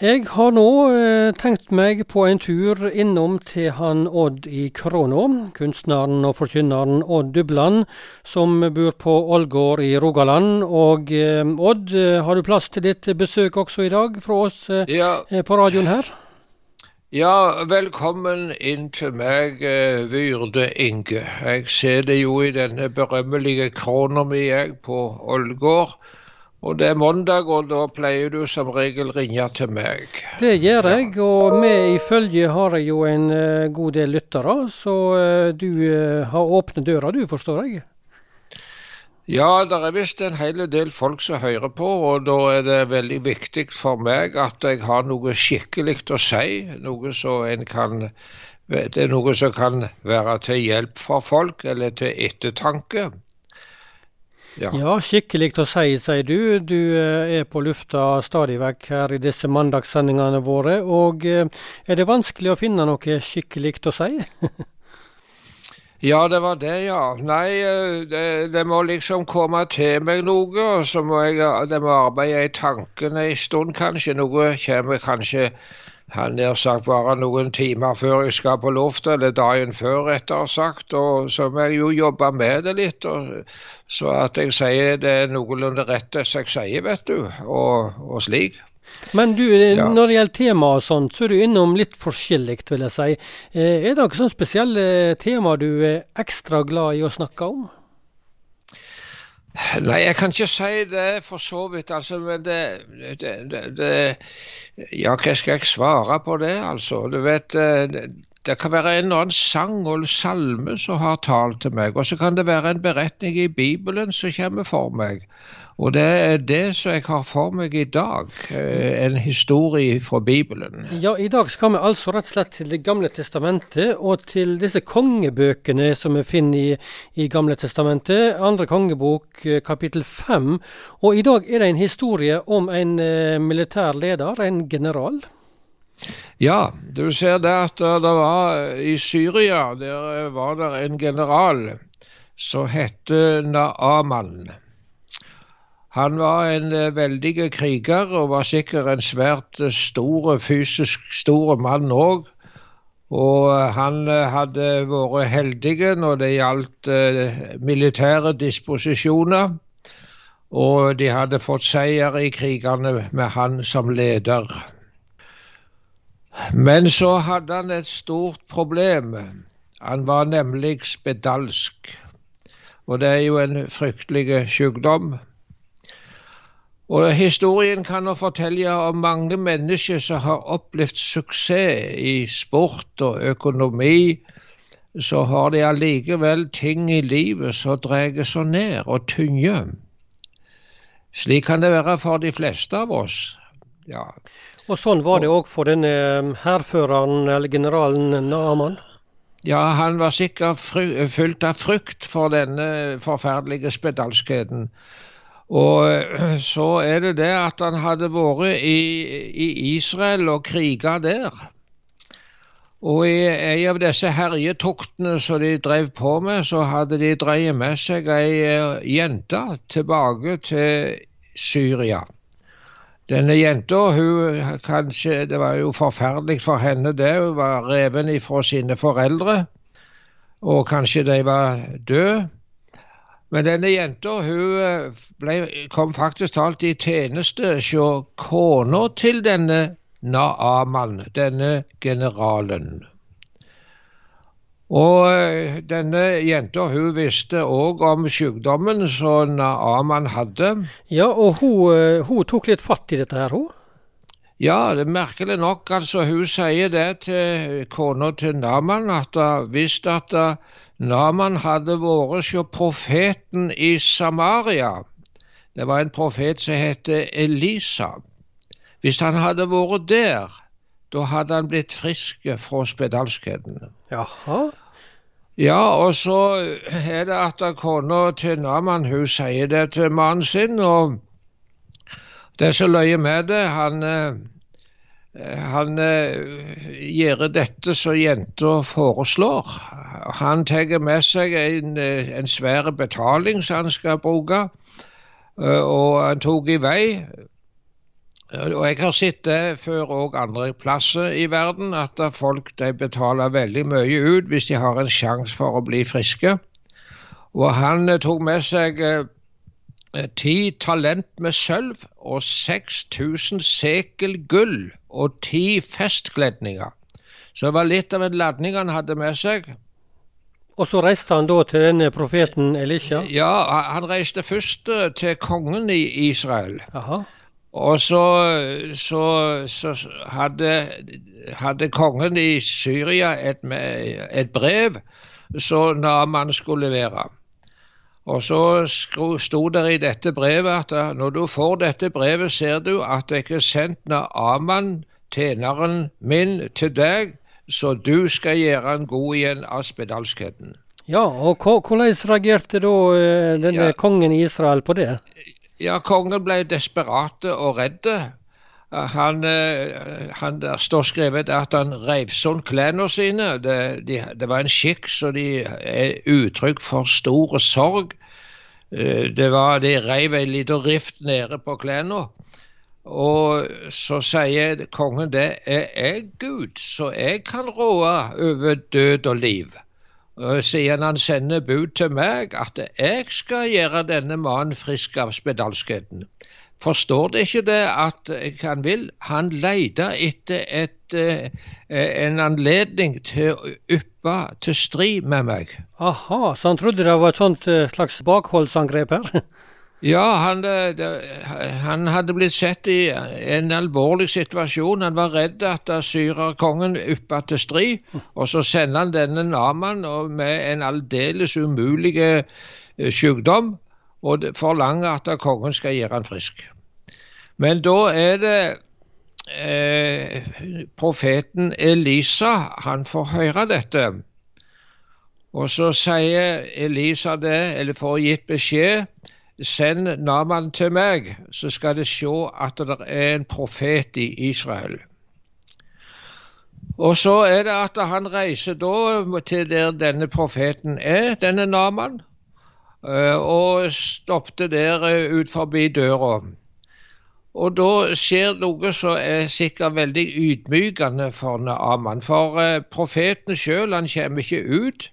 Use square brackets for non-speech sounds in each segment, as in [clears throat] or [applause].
Jeg har nå eh, tenkt meg på en tur innom til han Odd i Krånå. Kunstneren og forkynneren Odd Dubland, som bor på Ålgård i Rogaland. Og eh, Odd, eh, har du plass til ditt besøk også i dag fra oss eh, Ja, eh, på radioen her? ja, velkommen inn til meg, eh, Vyrde Inge. Jeg ser det jo i denne berømmelige krona mi, jeg, på Ålgård. Og det er mandag, og da pleier du som regel ringe til meg. Det gjør jeg, og med i følge har jeg jo en uh, god del lyttere. Så uh, du uh, har åpne døra du, forstår jeg? Ja, det er visst en hel del folk som hører på, og da er det veldig viktig for meg at jeg har noe skikkelig å si. Noe som en kan Det er noe som kan være til hjelp for folk, eller til ettertanke. Ja. Ja, skikkelig å si, sier du. Du eh, er på lufta stadig vekk her i disse mandagssendingene våre. Og eh, er det vanskelig å finne noe skikkelig å si? [laughs] Ja, det var det, ja. Nei, eh, det, det må liksom komme til meg noe, og så må jeg det må arbeide i tankene en stund, kanskje. Noe kommer kanskje han nær sagt bare noen timer før jeg skal på lufta, eller dagen før, rettere sagt. Og så må jeg jo jobbe med det litt, og, så at jeg sier det er noenlunde rett det jeg sier, vet du, og, og slik. Men du, Ja. når det gjelder tema og sånt, så er du innom litt forskjellig, vil jeg si. Eh, Er det noen sånne spesielle tema du er ekstra glad i å snakke om? Nei, jeg kan ikke si det for så vidt, altså, men det, det, det, det Ja, hva skal jeg svare på det, altså? Du vet, eh, det, kan være en eller annen sang og salme som har talt til meg, og så kan det være en beretning i Bibelen som kommer for meg. Og det er det som jeg har for meg i dag, eh, en historie fra Bibelen. Ja, i dag skal vi altså rett og slett til Det gamle testamentet, og til disse kongebøkene som vi finner i, i Gamle testamentet. Andre kongebok, eh, kapittel fem. Og i dag er det en historie om en eh, militær leder, en general. Ja, du ser det at det var i Syria, der var det en general som het Naaman. Han var en eh, veldig kriger og var sikkert en svært eh, stor, fysisk stor mann òg. Og eh, han eh, hadde vært heldig når det gjaldt eh, militære disposisjoner. Og de hadde fått seier i krigene med han som leder. Men så hadde han et stort problem. Han var nemlig spedalsk. Og det er jo en fryktelig sykdom. Og historien kan nå fortelle om mange mennesker som har opplevd suksess i sport og økonomi. Så har de allikevel ting i livet som drar så ned og tynger. Slik kan det være for de fleste av oss. Ja, Og sånn var det òg for denne eh, hærføreren, eller generalen Naaman. Ja, han var sikkert fylt av frykt for denne forferdelige spedalskheten. Og [clears throat] så er det det at han hadde vært i, i Israel og kriga der. Og i en av disse herjetoktene som de drev på med, så hadde de dreid med seg ei eh, jente tilbake til Syria. Denne jenta, hun kanskje Det var jo forferdelig for henne, det. Hun var reven ifra sine foreldre. Og kanskje de var døde. Men denne jenta hun eh, ble, kom faktisk talt i tjeneste hos kona til denne Naaman, denne generalen. Og eh, denne jenta hun visste òg om sykdommen som Naaman hadde. Ja, og hun, eh, hun tok litt fatt i dette her, hun. Ja, det er merkelig nok. altså Hun sier det til kona til Naman, at hvis at Naman hadde vært hos profeten i Samaria Det var en profet som het Elisa. Hvis han hadde vært der, da hadde han blitt frisk fra spedalskheten. Jaha. Ja, og så er det at kona til Naman hun sier det til mannen sin, og det som løye med det, han, eh, han eh, gjør dette som jenta foreslår. Han tar med seg en, eh, en svær betaling som han skal bruke, eh, og han tok i vei Og jeg har sett det før òg andre plasser i verden, at folk betaler veldig mye ut hvis de har en sjanse for å bli friske. Og han tok med seg ti talent med sølv og 6000 sekel gull og ti festkledninger. Så det var litt av en ladning han hadde med seg. Og så reiste han da til denne profeten Elisha? Ja, han reiste først til kongen i Israel. Aha. Og så, så, så hadde, hadde, kongen i Syria et, et brev som Naman skulle levere. Og så sto det i dette brevet at når du får dette brevet, ser du at det ikke er sendt Naaman, tjeneren min, til deg, så du skal gjøre han god igjen av spedalskheten. Ja, og hvordan reagerte da eh, denne ja, kongen i Israel på det? Ja, kongen ble desperate og redde. Han, eh, han, der står skrevet at han reiv sånn klærne sine. Det, de, det, var en skikk så de er uttrykk for stor sorg. Eh, det var, De reiv ei lita rift nede på klærne. Og så sier kongen det er jeg Gud, så jeg kan råde over død og liv siden han sender bud til meg at jeg skal gjøre denne mannen frisk av spedalskheten. Forstår det ikke det at han vil? Han leter etter et, eh, en anledning til å yppe til strid med meg. Aha, så han trodde det var et sånt eh, slags bakholdsangrep her? [laughs] Ja, han, eh, det, han, hadde blitt sett i en alvorlig situasjon. Han var redd at syrerkongen yppa til strid. Og så sender han denne Naman med en aldeles umulig eh, sykdom og forlanger at kongen skal gjøre han frisk. Men da er det eh, profeten Elisa han får høre dette. Og så sier Elisa det, eller får gitt beskjed Send Naman til meg, så skal de se at det er en profet i Israel. Og så er det at han reiser da til der denne profeten er, denne Naman, og stoppet der eh, ut forbi døra. Og da skjer noe som er sikkert veldig ydmykende for Naaman. For eh, profeten sjøl, han kommer ikke ut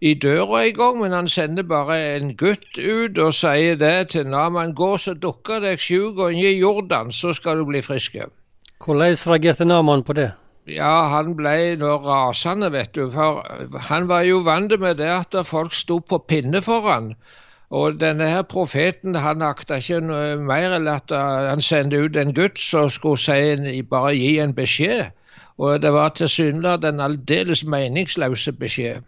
i døra engang, men han sender bare en gutt ut og sier det til Naman. Gå så dukker deg sju ganger i Jordan, så skal du bli frisk. Hvordan reagerte Naman på det? Ja, han ble nå rasende, vet du. For han var jo vant med det at folk sto på pinne for han. Og denne her profeten han akta ikke mer enn at han sendte ut en gutt som skulle si, bare gi en beskjed. Og det var tilsynelatende en aldeles meningsløse beskjed.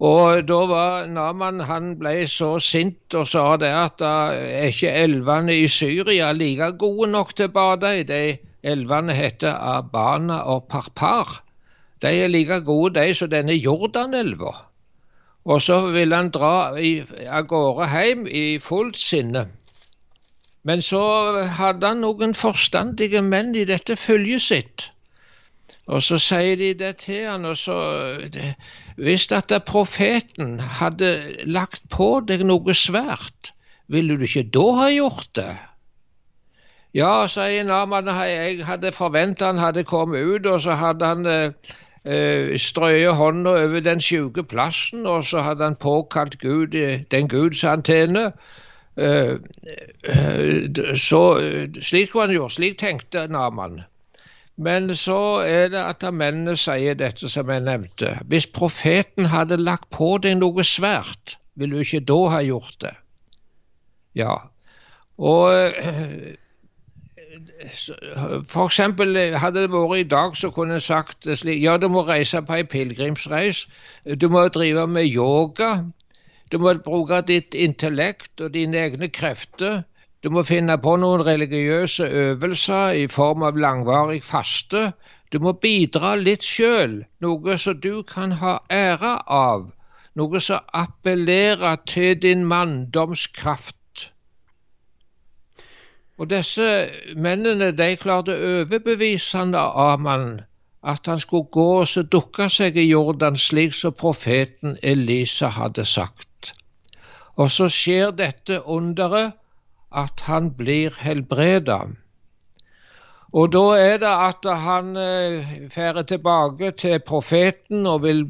Og da var Naman han ble så sint og sa det at da er ikke elvene i Syria like gode nok til å bade i. Elvene heter Abana og Parpar. De er like gode, de, som denne Jordanelva. Og så ville han dra av gårde hjem i fullt sinne. Men så hadde han noen forstandige menn i dette følget sitt og så sier de det til han, og så Hvis at profeten hadde lagt på deg noe svært, ville du ikke da ha gjort det? Ja, sier Naman, jeg hadde forventa han hadde kommet ut, og så hadde han eh, strøyet hånda over den sjuke plassen, og så hadde han påkalt Gud, den Guds antenne. Eh, eh, så slik kunne han gjort, slik tenkte Naman. Men så er det at mennene sier dette som jeg nevnte. Hvis profeten hadde lagt på deg noe svært, ville du ikke da ha gjort det? Ja. Og for eksempel hadde det vært i dag, så kunne jeg sagt slik Ja, du må reise på ei pilegrimsreis. Du må drive med yoga. Du må bruke ditt intellekt og dine egne krefter du må finne på noen religiøse øvelser i form av langvarig faste. Du må bidra litt sjøl, noe som du kan ha ære av, noe som appellerer til din manndomskraft. Og disse mennene de klarte å overbevise Aman at han skulle gå og dukke seg i Jordan, slik som profeten Elisa hadde sagt. Og så skjer dette underet at han blir helbreda. Og da er det at han drar tilbake til profeten og vil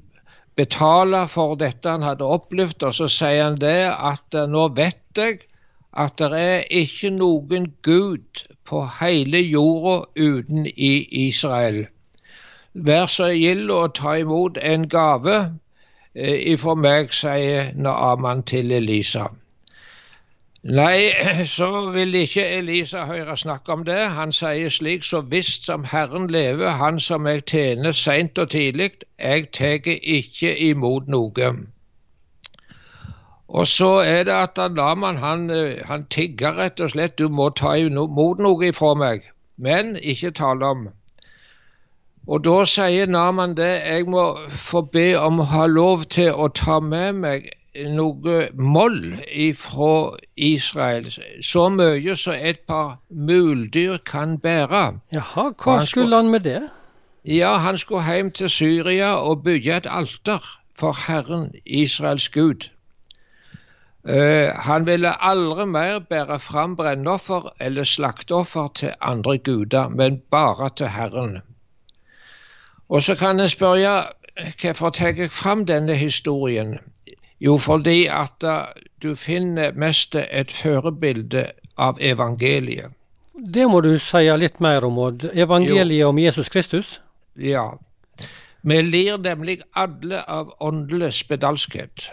betale for dette han hadde opplevd, og så sier han det at nå vet jeg at det er ikke noen gud på hele jorda uten i Israel. Vær så gild å ta imot en gave eh, ifra meg, sier Naaman til Elisa. Nei, [clears throat] så vil ikke Elisa høre snakk om det. Han sier slik, så visst som Herren lever, han som jeg tjener seint og tidlig, jeg tar ikke imot noe. Og så er det at Naman han, han tigger rett og slett, du må ta imot noe ifra meg, men ikke tale om. Og da sier Naman det, jeg må få be om å ha lov til å ta med meg noe moll fra Israel. Så mye som et par muldyr kan bære. Jaha, hva han skulle han med det? Ja, Han skulle hjem til Syria og bygge et alter for Herren Israels Gud. Uh, han ville aldri mer bære fram brennoffer eller slakteoffer til andre guder, men bare til Herren. Og så kan jeg spørre hvorfor tar jeg fram denne historien? Jo, fordi at uh, du finner mest et førebilde av evangeliet. Det må du si litt mer om, Odd. Evangeliet jo. om Jesus Kristus? Ja. Vi lir nemlig alle av åndelig spedalskhet.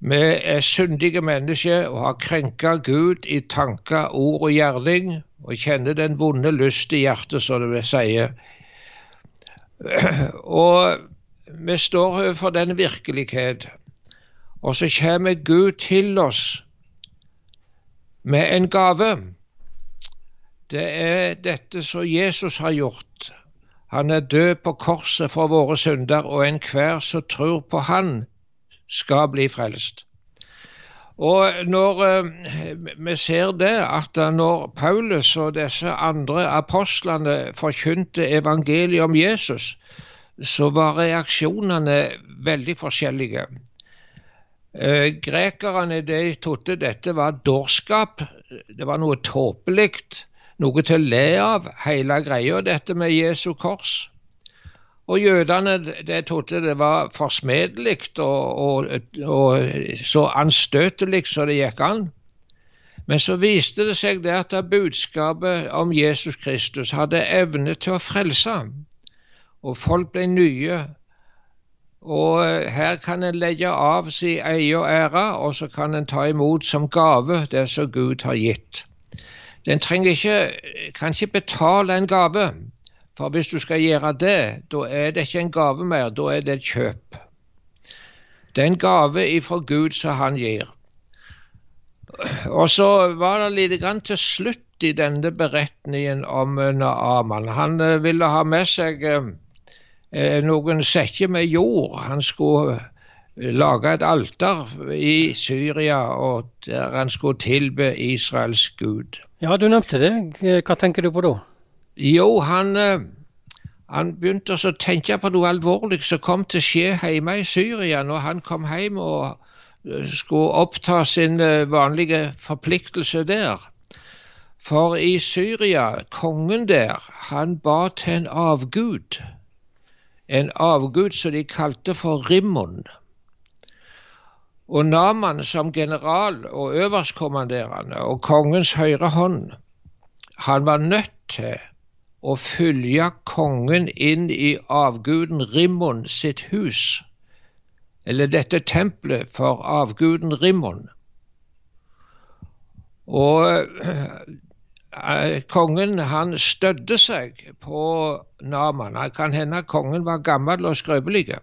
Vi er syndige mennesker og har krenka Gud i tanker, ord og gjerning, og kjenner den vonde lyst i hjertet, som det vil si. [clears throat] Og vi står overfor den virkelighet og så kommer Gud til oss med en gave. Det er dette som Jesus har gjort. Han er død på korset for våre synder, og enhver som tror på Han, skal bli frelst. Og når eh, vi ser det, at når Paulus og disse andre apostlene forkynte evangeliet om Jesus, så var reaksjonene veldig forskjellige. Eh, grekerne de trodde dette var dårskap, det var noe tåpelig, noe til å le av, hele greia, dette med Jesu kors. Og jødene de trodde det var forsmedelig og, og, og, så anstøtelig som det gikk an. Men så viste det seg det at budskapet om Jesus Kristus hadde evne til å frelse. Og folk ble nye og her kan en legge av sin og ære, og så kan en ta imot som gave det som Gud har gitt. Den trenger ikke, kan ikke betale en gave, for hvis du skal gjøre det, da er det ikke en gave mer, da er det et kjøp. Det er en gave ifra Gud som han gir. Og så var det litt grann til slutt i denne beretningen om Naaman. Han eh, ville ha med seg eh, Eh, noen sekker med jord. Han skulle lage et alter i Syria, og der han skulle tilbe Israels gud. Ja, du nevnte det. Hva tenker du på da? Jo, han, eh, han begynte å tenke på noe alvorlig som kom til å skje hjemme i Syria når han kom hjem og skulle oppta sin vanlige forpliktelse der. For i Syria, kongen der, han ba til en avgud en avgud som de kalte for Rimmon. Og Naman som general og øverstkommanderende og kongens høyre hånd, han var nødt til å følge kongen inn i avguden Rimmon sitt hus, eller dette tempelet for avguden Rimmon. Og Eh, kongen han stødde seg på Naman. Det kan hende kongen var gammel og skrøpelig.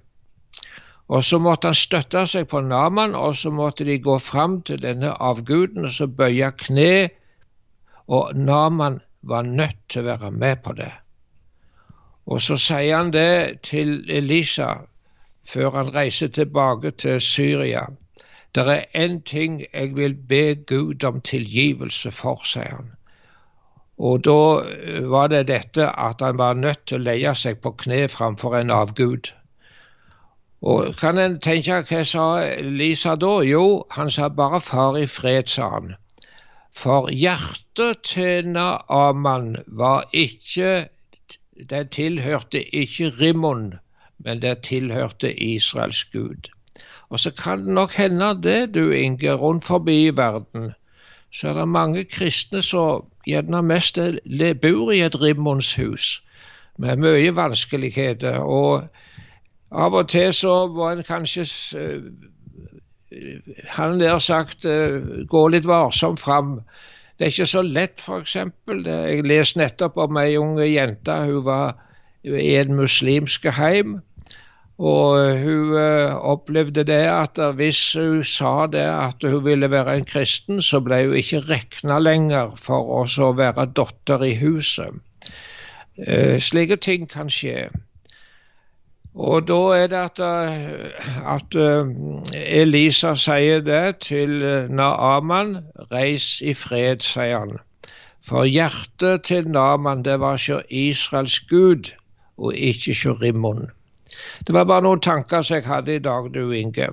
Og så måtte han støtte seg på Naman, og så måtte de gå fram til denne avguden og så bøye kne. Og Naman var nødt til å være med på det. Og så sier han det til Elisa før han reiser tilbake til Syria. Det er én ting jeg vil be Gud om tilgivelse for, sier han. Og da eh, var det dette at han var nødt til å leie seg på kne framfor en avgud. Og kan en tenke hva sa Lisa da? Jo, han sa bare 'far i fred', sa han. For hjertet til Naaman var ikke Det tilhørte ikke Rimmon, men det tilhørte Israels Gud. Og så kan det nok hende det, du Inge, rundt forbi i verden, så er det mange kristne som gjerne mest bor i et rimmonshus med mye vanskeligheter. Og av og til så må en kanskje han der sagt eh, gå litt varsomt fram. Det er ikke så lett, f.eks. Jeg leste nettopp om ei ung jente. Hun var i en muslimsk heim. Og hun uh, opplevde det at hvis hun sa det at hun ville være en kristen, så ble hun ikke regna lenger for å være datter i huset. Slike ting kan skje. Og da er det at, at Elisa sier det til Naaman. Reis i fred, sier han. For hjertet til Naaman, det var ikke Israels gud, og ikke Shurimon. Det var bare noen tanker som jeg hadde i dag, du Inge.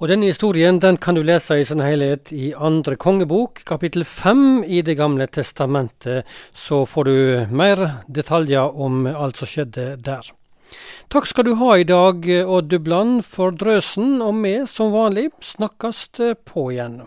Og Denne historien den kan du lese i sin helhet i andre kongebok, kapittel fem i Det gamle testamentet. Så får du mer detaljer om alt som skjedde der. Takk skal du ha i dag, Odd Dubland, for drøsen, og vi som vanlig snakkes på igjen.